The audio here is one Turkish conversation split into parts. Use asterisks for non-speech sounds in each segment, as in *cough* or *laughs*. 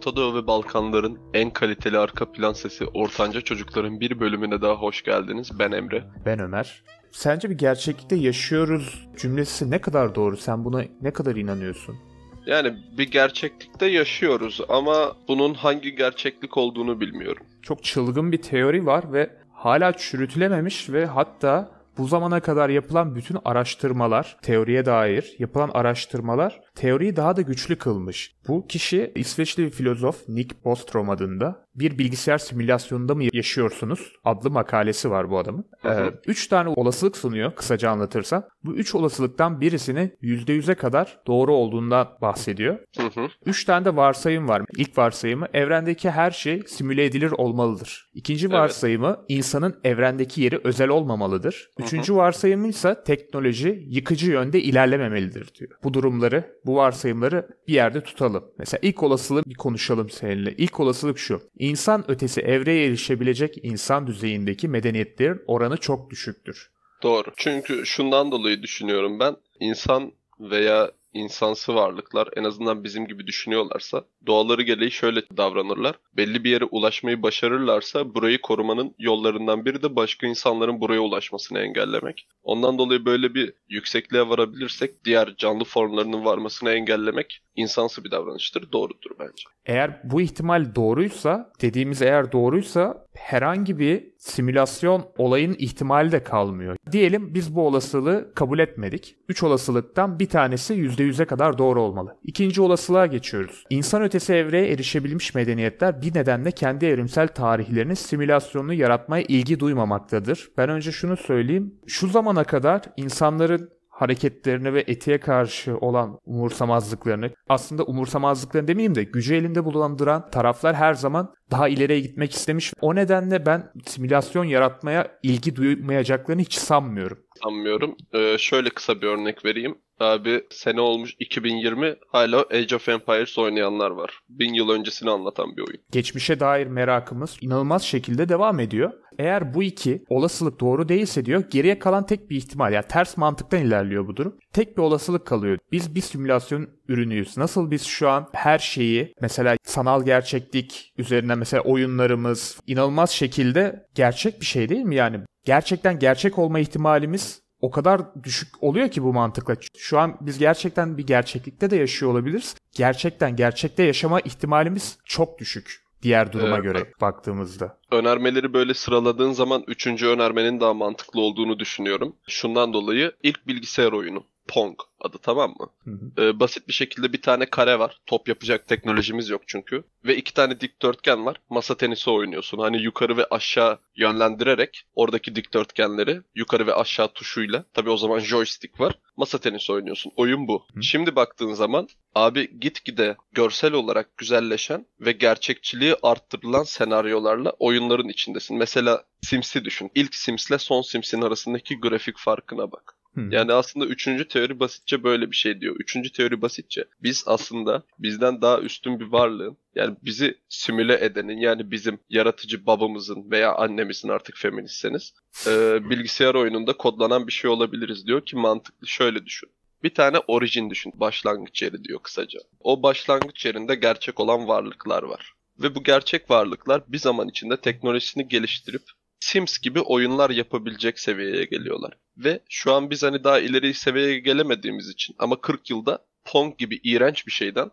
Orta Doğu ve Balkanların en kaliteli arka plan sesi Ortanca Çocukların bir bölümüne daha hoş geldiniz. Ben Emre. Ben Ömer. Sence bir gerçeklikte yaşıyoruz cümlesi ne kadar doğru? Sen buna ne kadar inanıyorsun? Yani bir gerçeklikte yaşıyoruz ama bunun hangi gerçeklik olduğunu bilmiyorum. Çok çılgın bir teori var ve hala çürütülememiş ve hatta bu zamana kadar yapılan bütün araştırmalar, teoriye dair yapılan araştırmalar teoriyi daha da güçlü kılmış. Bu kişi İsveçli bir filozof Nick Bostrom adında bir bilgisayar simülasyonunda mı yaşıyorsunuz adlı makalesi var bu adamın. Ee, üç tane olasılık sunuyor kısaca anlatırsam. Bu üç olasılıktan birisini %100'e kadar doğru olduğundan bahsediyor. Hı hı. Üç tane de varsayım var. İlk varsayımı evrendeki her şey simüle edilir olmalıdır. İkinci Evet. varsayımı insanın evrendeki yeri özel olmamalıdır. Üçüncü varsayımı ise teknoloji yıkıcı yönde ilerlememelidir diyor. Bu durumları, bu varsayımları bir yerde tutalım. Mesela ilk olasılığı bir konuşalım seninle. İlk olasılık şu. İnsan ötesi evreye erişebilecek insan düzeyindeki medeniyetlerin oranı çok düşüktür. Doğru. Çünkü şundan dolayı düşünüyorum ben. İnsan veya insansı varlıklar en azından bizim gibi düşünüyorlarsa doğaları gereği şöyle davranırlar. Belli bir yere ulaşmayı başarırlarsa burayı korumanın yollarından biri de başka insanların buraya ulaşmasını engellemek. Ondan dolayı böyle bir yüksekliğe varabilirsek diğer canlı formlarının varmasını engellemek insansı bir davranıştır. Doğrudur bence. Eğer bu ihtimal doğruysa, dediğimiz eğer doğruysa herhangi bir simülasyon olayın ihtimali de kalmıyor. Diyelim biz bu olasılığı kabul etmedik. 3 olasılıktan bir tanesi %100'e kadar doğru olmalı. İkinci olasılığa geçiyoruz. İnsan ötesi evreye erişebilmiş medeniyetler bir nedenle kendi evrimsel tarihlerinin simülasyonunu yaratmaya ilgi duymamaktadır. Ben önce şunu söyleyeyim. Şu zamana kadar insanların hareketlerine ve etiğe karşı olan umursamazlıklarını aslında umursamazlıklarını demeyeyim de gücü elinde bulunduran taraflar her zaman daha ileriye gitmek istemiş. O nedenle ben simülasyon yaratmaya ilgi duymayacaklarını hiç sanmıyorum. Sanmıyorum. Ee, şöyle kısa bir örnek vereyim. Abi sene olmuş 2020 hala Age of Empires oynayanlar var. Bin yıl öncesini anlatan bir oyun. Geçmişe dair merakımız inanılmaz şekilde devam ediyor. Eğer bu iki olasılık doğru değilse diyor geriye kalan tek bir ihtimal yani ters mantıktan ilerliyor bu durum. Tek bir olasılık kalıyor. Biz bir simülasyon ürünüyüz. Nasıl biz şu an her şeyi mesela sanal gerçeklik üzerinden mesela oyunlarımız inanılmaz şekilde gerçek bir şey değil mi yani? Gerçekten gerçek olma ihtimalimiz o kadar düşük oluyor ki bu mantıkla. Şu an biz gerçekten bir gerçeklikte de yaşıyor olabiliriz. Gerçekten gerçekte yaşama ihtimalimiz çok düşük diğer duruma Evet. göre baktığımızda. Önermeleri böyle sıraladığın zaman üçüncü önermenin daha mantıklı olduğunu düşünüyorum. Şundan dolayı ilk bilgisayar oyunu. Pong adı tamam mı? Hı hı. Ee, basit bir şekilde bir tane kare var. Top yapacak teknolojimiz yok çünkü. Ve iki tane dikdörtgen var. Masa tenisi oynuyorsun. Hani yukarı ve aşağı yönlendirerek oradaki dikdörtgenleri yukarı ve aşağı tuşuyla. Tabi o zaman joystick var. Masa tenisi oynuyorsun. Oyun bu. Hı. Şimdi baktığın zaman abi gitgide görsel olarak güzelleşen ve gerçekçiliği arttırılan senaryolarla oyunların içindesin. Mesela Sims'i düşün. İlk Sims'le son Sims'in arasındaki grafik farkına bak. Hı. Yani aslında üçüncü teori basitçe böyle bir şey diyor. Üçüncü teori basitçe biz aslında bizden daha üstün bir varlığın yani bizi simüle edenin yani bizim yaratıcı babamızın veya annemizin artık feministseniz e, bilgisayar oyununda kodlanan bir şey olabiliriz diyor ki mantıklı şöyle düşün. Bir tane origin düşün. Başlangıç yeri diyor kısaca. O başlangıç yerinde gerçek olan varlıklar var. Ve bu gerçek varlıklar bir zaman içinde teknolojisini geliştirip Sims gibi oyunlar yapabilecek seviyeye geliyorlar. Ve şu an biz hani daha ileri seviyeye gelemediğimiz için ama 40 yılda Pong gibi iğrenç bir şeyden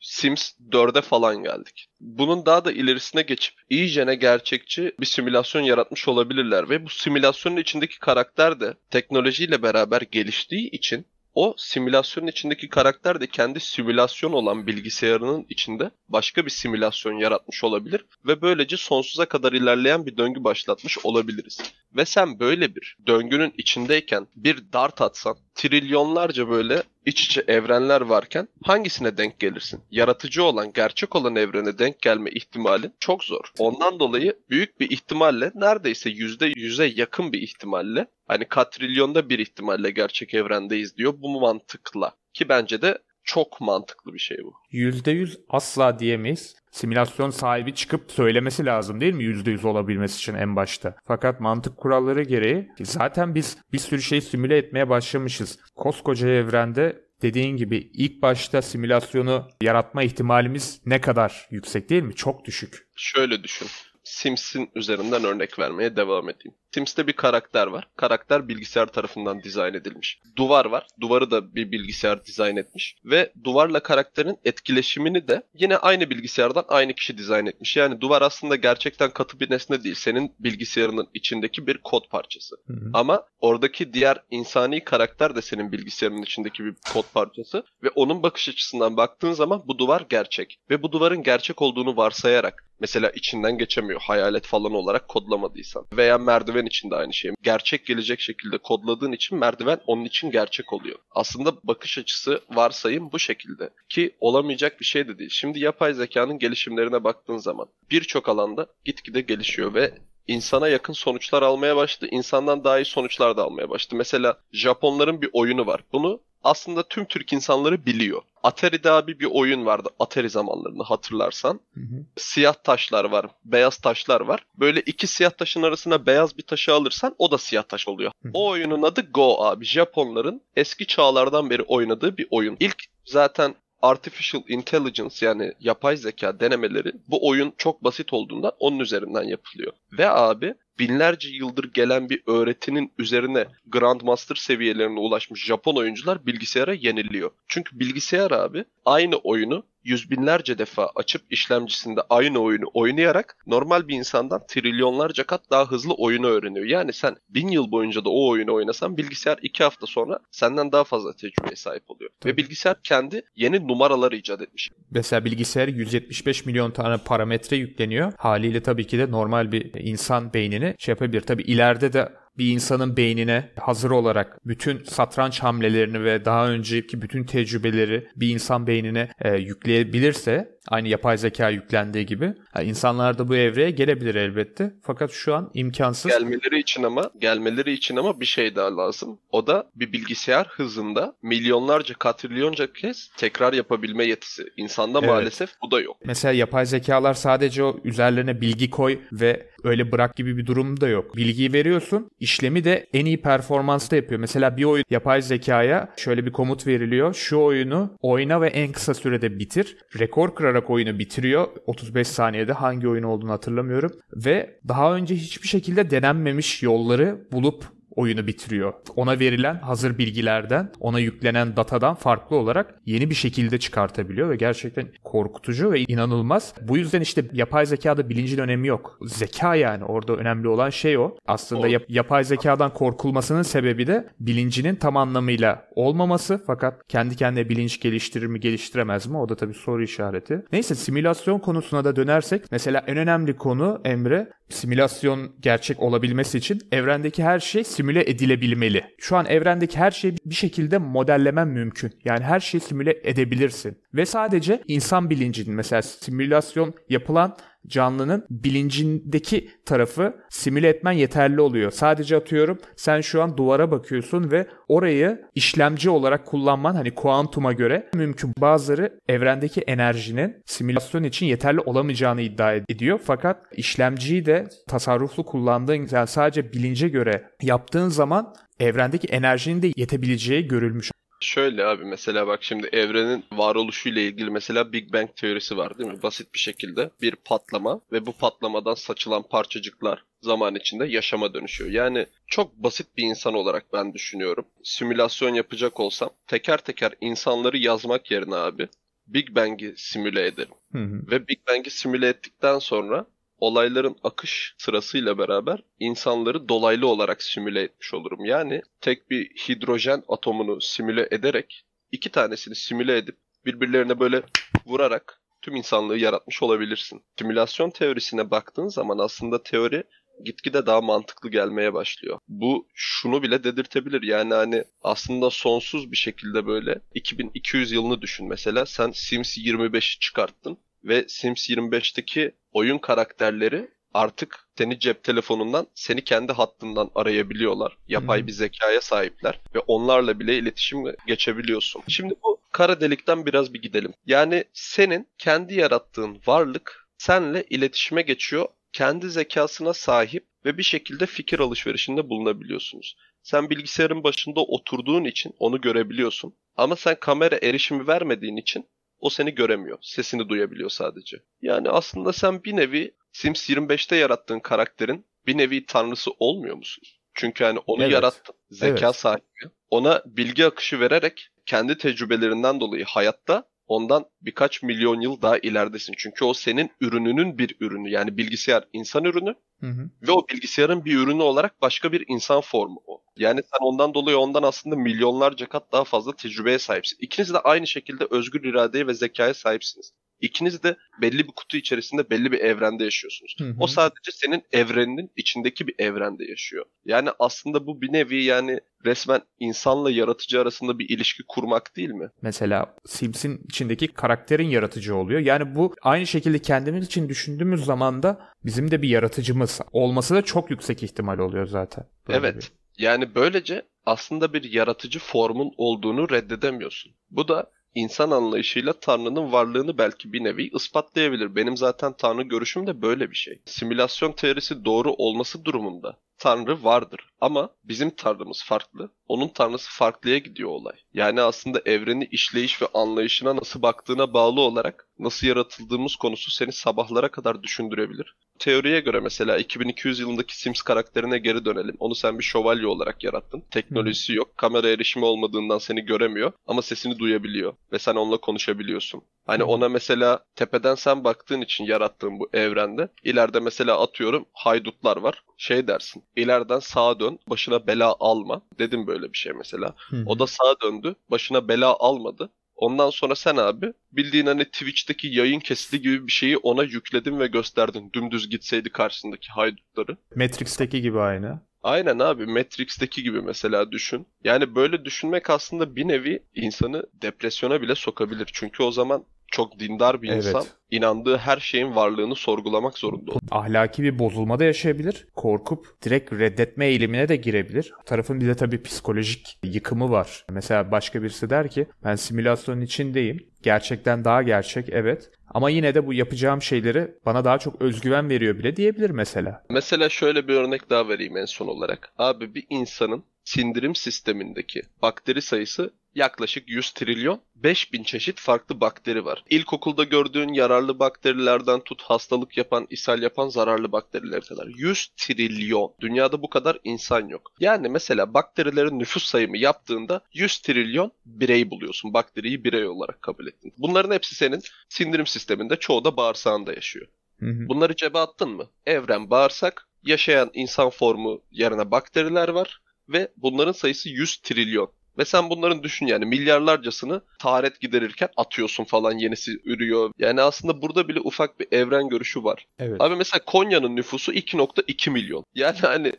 Sims 4'e falan geldik. Bunun daha da ilerisine geçip iyicene gerçekçi bir simülasyon yaratmış olabilirler ve bu simülasyonun içindeki karakter de teknolojiyle beraber geliştiği için o simülasyonun içindeki karakter de kendi simülasyon olan bilgisayarının içinde başka bir simülasyon yaratmış olabilir ve böylece sonsuza kadar ilerleyen bir döngü başlatmış olabiliriz. Ve sen böyle bir döngünün içindeyken bir dart atsan trilyonlarca böyle iç içe evrenler varken hangisine denk gelirsin? Yaratıcı olan, gerçek olan evrene denk gelme ihtimalin çok zor. Ondan dolayı büyük bir ihtimalle neredeyse yüzde yüze yakın bir ihtimalle hani katrilyonda bir ihtimalle gerçek evrendeyiz diyor bu mantıkla. Ki bence de çok mantıklı bir şey bu. %100 asla diyemeyiz. Simülasyon sahibi çıkıp söylemesi lazım değil mi %100 olabilmesi için en başta. Fakat mantık kuralları gereği zaten biz bir sürü şey simüle etmeye başlamışız. Koskoca evrende dediğin gibi ilk başta simülasyonu yaratma ihtimalimiz ne kadar yüksek değil mi? Çok düşük. Şöyle düşün. Sims'in üzerinden örnek vermeye devam edeyim. Sims'te bir karakter var. Karakter bilgisayar tarafından dizayn edilmiş. Duvar var. Duvarı da bir bilgisayar dizayn etmiş. Ve duvarla karakterin etkileşimini de yine aynı bilgisayardan aynı kişi dizayn etmiş. Yani duvar aslında gerçekten katı bir nesne değil. Senin bilgisayarının içindeki bir kod parçası. Hı hı. Ama oradaki diğer insani karakter de senin bilgisayarının içindeki bir kod parçası. Ve onun bakış açısından baktığın zaman bu duvar gerçek. Ve bu duvarın gerçek olduğunu varsayarak mesela içinden geçemiyor hayalet falan olarak kodlamadıysan. Veya merdiven için de aynı şey. Gerçek gelecek şekilde kodladığın için merdiven onun için gerçek oluyor. Aslında bakış açısı varsayım bu şekilde. Ki olamayacak bir şey de değil. Şimdi yapay zekanın gelişimlerine baktığın zaman birçok alanda gitgide gelişiyor ve insana yakın sonuçlar almaya başladı. İnsandan daha iyi sonuçlar da almaya başladı. Mesela Japonların bir oyunu var. Bunu aslında tüm Türk insanları biliyor. Atari'de abi bir oyun vardı Atari zamanlarında hatırlarsan. Hı hı. Siyah taşlar var, beyaz taşlar var. Böyle iki siyah taşın arasına beyaz bir taşı alırsan o da siyah taş oluyor. Hı hı. O oyunun adı Go abi. Japonların eski çağlardan beri oynadığı bir oyun. İlk zaten Artificial Intelligence yani yapay zeka denemeleri bu oyun çok basit olduğundan onun üzerinden yapılıyor. Ve abi binlerce yıldır gelen bir öğretinin üzerine Grandmaster seviyelerine ulaşmış Japon oyuncular bilgisayara yeniliyor. Çünkü bilgisayar abi aynı oyunu yüz binlerce defa açıp işlemcisinde aynı oyunu oynayarak normal bir insandan trilyonlarca kat daha hızlı oyunu öğreniyor. Yani sen bin yıl boyunca da o oyunu oynasan bilgisayar iki hafta sonra senden daha fazla tecrübeye sahip oluyor. Tabii. Ve bilgisayar kendi yeni numaralar icat etmiş. Mesela bilgisayara 175 milyon tane parametre yükleniyor. Haliyle tabii ki de normal bir insan beynini şey yapabilir. Tabii ileride de bir insanın beynine hazır olarak bütün satranç hamlelerini ve daha önceki bütün tecrübeleri bir insan beynine e, yükleyebilirse aynı yapay zeka yüklendiği gibi ha, insanlar da bu evreye gelebilir elbette. Fakat şu an imkansız. Gelmeleri için ama gelmeleri için ama bir şey daha lazım. O da bir bilgisayar hızında milyonlarca katrilyonca kez tekrar yapabilme yetisi. İnsanda Evet. maalesef bu da yok. Mesela yapay zekalar sadece o üzerlerine bilgi koy ve öyle bırak gibi bir durum da yok. Bilgiyi veriyorsun, işlemi de en iyi performansta yapıyor. Mesela bir oyun yapay zekaya şöyle bir komut veriliyor. Şu oyunu oyna ve en kısa sürede bitir. Rekor kırarak oyunu bitiriyor. 35 saniyede hangi oyun olduğunu hatırlamıyorum. Ve daha önce hiçbir şekilde denenmemiş yolları bulup oyunu bitiriyor. Ona verilen hazır bilgilerden, ona yüklenen datadan farklı olarak yeni bir şekilde çıkartabiliyor ve gerçekten korkutucu ve inanılmaz. Bu yüzden işte yapay zekada bilincin önemi yok. Zeka yani orada önemli olan şey o. Aslında yap- yapay zekadan korkulmasının sebebi de bilincinin tam anlamıyla olmaması fakat kendi kendine bilinç geliştirir mi geliştiremez mi o da tabii soru işareti. Neyse simülasyon konusuna da dönersek mesela en önemli konu Emre simülasyon gerçek olabilmesi için evrendeki her şey simüle edilebilmeli. Şu an evrendeki her şeyi bir şekilde modellemen mümkün. Yani her şeyi simüle edebilirsin. Ve sadece insan bilincinin mesela simülasyon yapılan canlının bilincindeki tarafı simüle etmen yeterli oluyor. Sadece atıyorum sen şu an duvara bakıyorsun ve orayı işlemci olarak kullanman hani kuantuma göre mümkün. Bazıları evrendeki enerjinin simülasyon için yeterli olamayacağını iddia ediyor. Fakat işlemciyi de tasarruflu kullandığın yani sadece bilince göre yaptığın zaman evrendeki enerjinin de yetebileceği görülmüş. Şöyle abi mesela bak şimdi evrenin varoluşuyla ilgili mesela Big Bang teorisi var değil mi? Basit bir şekilde bir patlama ve bu patlamadan saçılan parçacıklar zaman içinde yaşama dönüşüyor. Yani çok basit bir insan olarak ben düşünüyorum. Simülasyon yapacak olsam teker teker insanları yazmak yerine abi Big Bang'i simüle ederim. Hı hı. Ve Big Bang'i simüle ettikten sonra olayların akış sırasıyla beraber insanları dolaylı olarak simüle etmiş olurum. Yani tek bir hidrojen atomunu simüle ederek iki tanesini simüle edip birbirlerine böyle vurarak tüm insanlığı yaratmış olabilirsin. Simülasyon teorisine baktığın zaman aslında teori gitgide daha mantıklı gelmeye başlıyor. Bu şunu bile dedirtebilir. Yani hani aslında sonsuz bir şekilde böyle 2200 yılını düşün mesela. Sen Sims 25'i çıkarttın ve Sims 25'teki oyun karakterleri artık seni cep telefonundan, seni kendi hattından arayabiliyorlar. Yapay hı. bir zekaya sahipler ve onlarla bile iletişim geçebiliyorsun. Şimdi bu kara delikten biraz bir gidelim. Yani senin kendi yarattığın varlık senle iletişime geçiyor. Kendi zekasına sahip ve bir şekilde fikir alışverişinde bulunabiliyorsunuz. Sen bilgisayarın başında oturduğun için onu görebiliyorsun. Ama sen kamera erişimi vermediğin için o seni göremiyor. Sesini duyabiliyor sadece. Yani aslında sen bir nevi Sims 25'te yarattığın karakterin bir nevi tanrısı olmuyor musun? Çünkü hani onu Evet. yarattın. Zeka Evet. sahibi. Ona bilgi akışı vererek kendi tecrübelerinden dolayı hayatta ondan birkaç milyon yıl daha ileridesin. Çünkü o senin ürününün bir ürünü. Yani bilgisayar insan ürünü Hı hı. ve o bilgisayarın bir ürünü olarak başka bir insan formu. Yani sen ondan dolayı ondan aslında milyonlarca kat daha fazla tecrübeye sahipsin. İkiniz de aynı şekilde özgür iradeye ve zekaya sahipsiniz. İkiniz de belli bir kutu içerisinde belli bir evrende yaşıyorsunuz. Hı hı. O sadece senin evreninin içindeki bir evrende yaşıyor. Yani aslında bu bir nevi yani resmen insanla yaratıcı arasında bir ilişki kurmak değil mi? Mesela Sims'in içindeki karakterin yaratıcı oluyor. Yani bu aynı şekilde kendimiz için düşündüğümüz zaman da bizim de bir yaratıcımız olması da çok yüksek ihtimal oluyor zaten. Böyle evet. bir- Yani böylece aslında bir yaratıcı formun olduğunu reddedemiyorsun. Bu da insan anlayışıyla Tanrı'nın varlığını belki bir nevi ispatlayabilir. Benim zaten Tanrı görüşüm de böyle bir şey. Simülasyon teorisi doğru olması durumunda Tanrı vardır. Ama bizim Tanrımız farklı. Onun Tanrısı farklıya gidiyor olay. Yani aslında evreni işleyiş ve anlayışına nasıl baktığına bağlı olarak nasıl yaratıldığımız konusu seni sabahlara kadar düşündürebilir. Teoriye göre mesela 2200 yılındaki Sims karakterine geri dönelim. Onu sen bir şövalye olarak yarattın. Teknolojisi yok. Kamera erişimi olmadığından seni göremiyor ama sesini duyabiliyor ve sen onunla konuşabiliyorsun. Hani ona mesela tepeden sen baktığın için yarattığın bu evrende ileride mesela atıyorum haydutlar var. Şey dersin. ileriden sağa dön, başına bela alma. Dedim böyle bir şey mesela. Hı hı. O da sağa döndü, başına bela almadı. Ondan sonra sen abi bildiğin hani Twitch'teki yayın kesiti gibi bir şeyi ona yükledin ve gösterdin. Dümdüz gitseydi karşısındaki haydutları. Matrix'teki gibi aynı. Aynen abi Matrix'teki gibi mesela düşün. Yani böyle düşünmek aslında bir nevi insanı depresyona bile sokabilir. Çünkü o zaman çok dindar bir Evet. insan inandığı her şeyin varlığını sorgulamak zorunda olur. Ahlaki bir bozulma da yaşayabilir. Korkup direkt reddetme eğilimine de girebilir. Bu tarafın bir de tabii psikolojik yıkımı var. Mesela başka birisi der ki ben simülasyonun içindeyim. Gerçekten daha gerçek evet. Ama yine de bu yapacağım şeyleri bana daha çok özgüven veriyor bile diyebilir mesela. Mesela şöyle bir örnek daha vereyim en son olarak. Abi bir insanın sindirim sistemindeki bakteri sayısı yaklaşık 100 trilyon 5000 çeşit farklı bakteri var. İlkokulda gördüğün yararlı bakterilerden tut hastalık yapan, ishal yapan zararlı bakterilere kadar. 100 trilyon. Dünyada bu kadar insan yok. Yani mesela bakterilerin nüfus sayımı yaptığında 100 trilyon birey buluyorsun. Bakteriyi birey olarak kabul ettin. Bunların hepsi senin sindirim sisteminde çoğu da bağırsağında yaşıyor. Hı hı. Bunları cebe attın mı? Evren bağırsak, yaşayan insan formu yerine bakteriler var ve bunların sayısı 100 trilyon. Ve sen bunların düşün yani milyarlarcasını taharet giderirken atıyorsun falan yenisi ürüyor. Yani aslında burada bile ufak bir evren görüşü var. Evet. Abi mesela Konya'nın nüfusu 2.2 milyon. Yani hani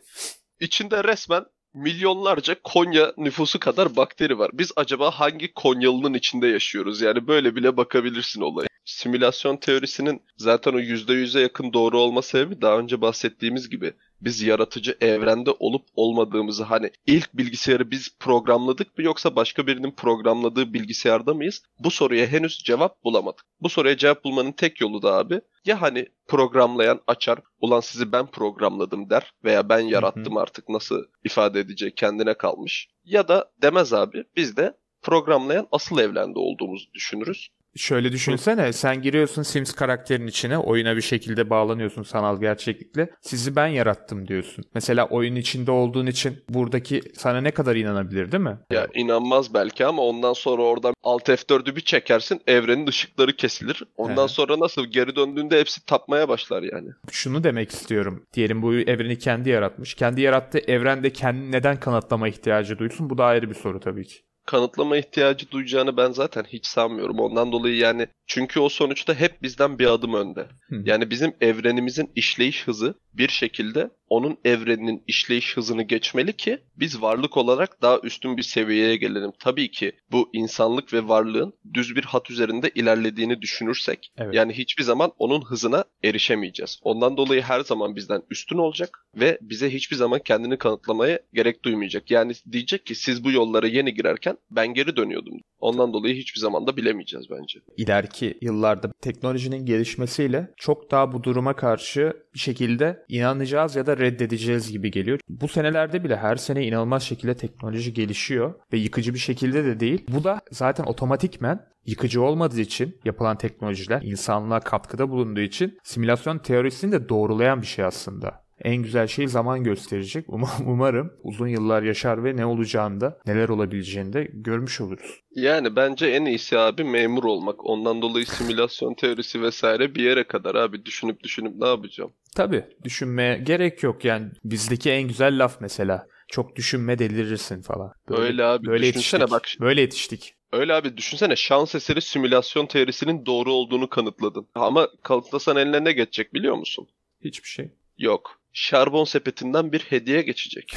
içinde resmen milyonlarca Konya nüfusu kadar bakteri var. Biz acaba hangi Konyalı'nın içinde yaşıyoruz? Yani böyle bile bakabilirsin olaya. Simülasyon teorisinin zaten o %100'e yakın doğru olma sebebi daha önce bahsettiğimiz gibi biz yaratıcı evrende olup olmadığımızı hani ilk bilgisayarı biz programladık mı yoksa başka birinin programladığı bilgisayarda mıyız? Bu soruya henüz cevap bulamadık. Bu soruya cevap bulmanın tek yolu da abi ya hani programlayan açar ulan sizi ben programladım der veya ben yarattım artık nasıl ifade edeceği kendine kalmış. Ya da demez abi biz de programlayan asıl evrende olduğumuzu düşünürüz. Şöyle düşünsene sen giriyorsun Sims karakterin içine oyuna bir şekilde bağlanıyorsun sanal gerçeklikle. Sizi ben yarattım diyorsun. Mesela oyun içinde olduğun için buradaki sana ne kadar inanabilir değil mi? Ya inanmaz belki ama ondan sonra oradan Alt F4'ü bir çekersin evrenin ışıkları kesilir. Ondan He. sonra nasıl geri döndüğünde hepsi tapmaya başlar yani. Şunu demek istiyorum. Diyelim bu evreni kendi yaratmış. Kendi yarattığı evrende kendini neden kanıtlama ihtiyacı duysun? Bu da ayrı bir soru tabii ki. Kanıtlama ihtiyacı duyacağını ben zaten hiç sanmıyorum. Ondan dolayı yani çünkü o sonuçta hep bizden bir adım önde. Hı. Yani bizim evrenimizin işleyiş hızı bir şekilde onun evreninin işleyiş hızını geçmeli ki biz varlık olarak daha üstün bir seviyeye gelelim. Tabii ki bu insanlık ve varlığın düz bir hat üzerinde ilerlediğini düşünürsek Evet. yani hiçbir zaman onun hızına erişemeyeceğiz. Ondan dolayı her zaman bizden üstün olacak ve bize hiçbir zaman kendini kanıtlamaya gerek duymayacak. Yani diyecek ki siz bu yollara yeni girerken ben geri dönüyordum. Ondan dolayı hiçbir zaman da bilemeyeceğiz bence. İleriki yıllarda teknolojinin gelişmesiyle çok daha bu duruma karşı bir şekilde inanacağız ya da reddedeceğiz gibi geliyor. Bu senelerde bile her sene inanılmaz şekilde teknoloji gelişiyor ve yıkıcı bir şekilde de değil. Bu da zaten otomatikmen yıkıcı olmadığı için yapılan teknolojiler insanlığa katkıda bulunduğu için simülasyon teorisini de doğrulayan bir şey aslında. En güzel şey zaman gösterecek. Um- *laughs* umarım uzun yıllar yaşar ve ne olacağını da neler olabileceğini de görmüş oluruz. Yani bence en iyisi abi memur olmak. Ondan dolayı simülasyon teorisi vesaire bir yere kadar abi düşünüp düşünüp ne yapacağım? Tabii düşünmeye gerek yok yani bizdeki en güzel laf mesela. Çok düşünme delirirsin falan. Öyle abi, Böyle düşünsene yetiştik. bak- Böyle yetiştik. Öyle abi düşünsene şans eseri simülasyon teorisinin doğru olduğunu kanıtladın. Ama kanıtlasan eline ne geçecek biliyor musun? Hiçbir şey. Yok. Şarbon sepetinden bir hediye geçecek.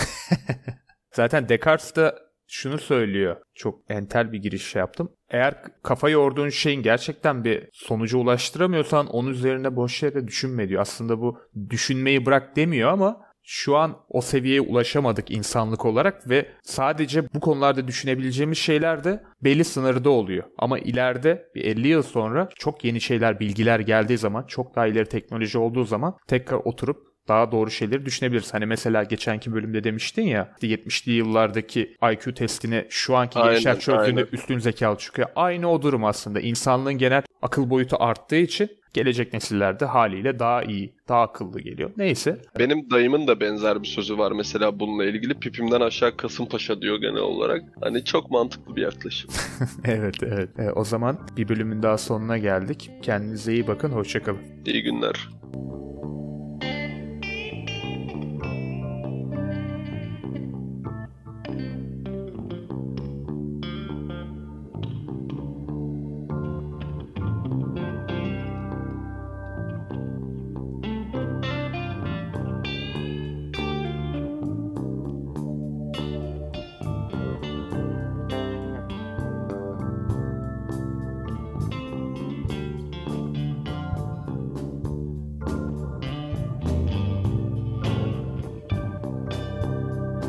*laughs* Zaten Descartes de şunu söylüyor. Çok entel bir giriş şey yaptım. Eğer kafa yorduğun şeyin gerçekten bir sonuca ulaştıramıyorsan onun üzerine boş yere düşünme diyor. Aslında bu düşünmeyi bırak demiyor ama şu an o seviyeye ulaşamadık insanlık olarak ve sadece bu konularda düşünebileceğimiz şeyler de belli sınırda oluyor. Ama ileride bir 50 yıl sonra çok yeni şeyler, bilgiler geldiği zaman, çok daha ileri teknoloji olduğu zaman tekrar oturup daha doğru şeyleri düşünebiliriz. Hani mesela geçenki bölümde demiştin ya 70'li yıllardaki IQ testini şu anki Aynen, gençler çözdüğünde üstün zekalı çıkıyor. Aynı o durum aslında. İnsanlığın genel akıl boyutu arttığı için gelecek nesillerde haliyle daha iyi, daha akıllı geliyor. Neyse. Benim dayımın da benzer bir sözü var mesela bununla ilgili. Pipimden aşağı Kasımpaşa diyor genel olarak. Hani çok mantıklı bir yaklaşım. *laughs* evet evet. E, o zaman bir bölümün daha sonuna geldik. Kendinize iyi bakın. Hoşçakalın. İyi günler.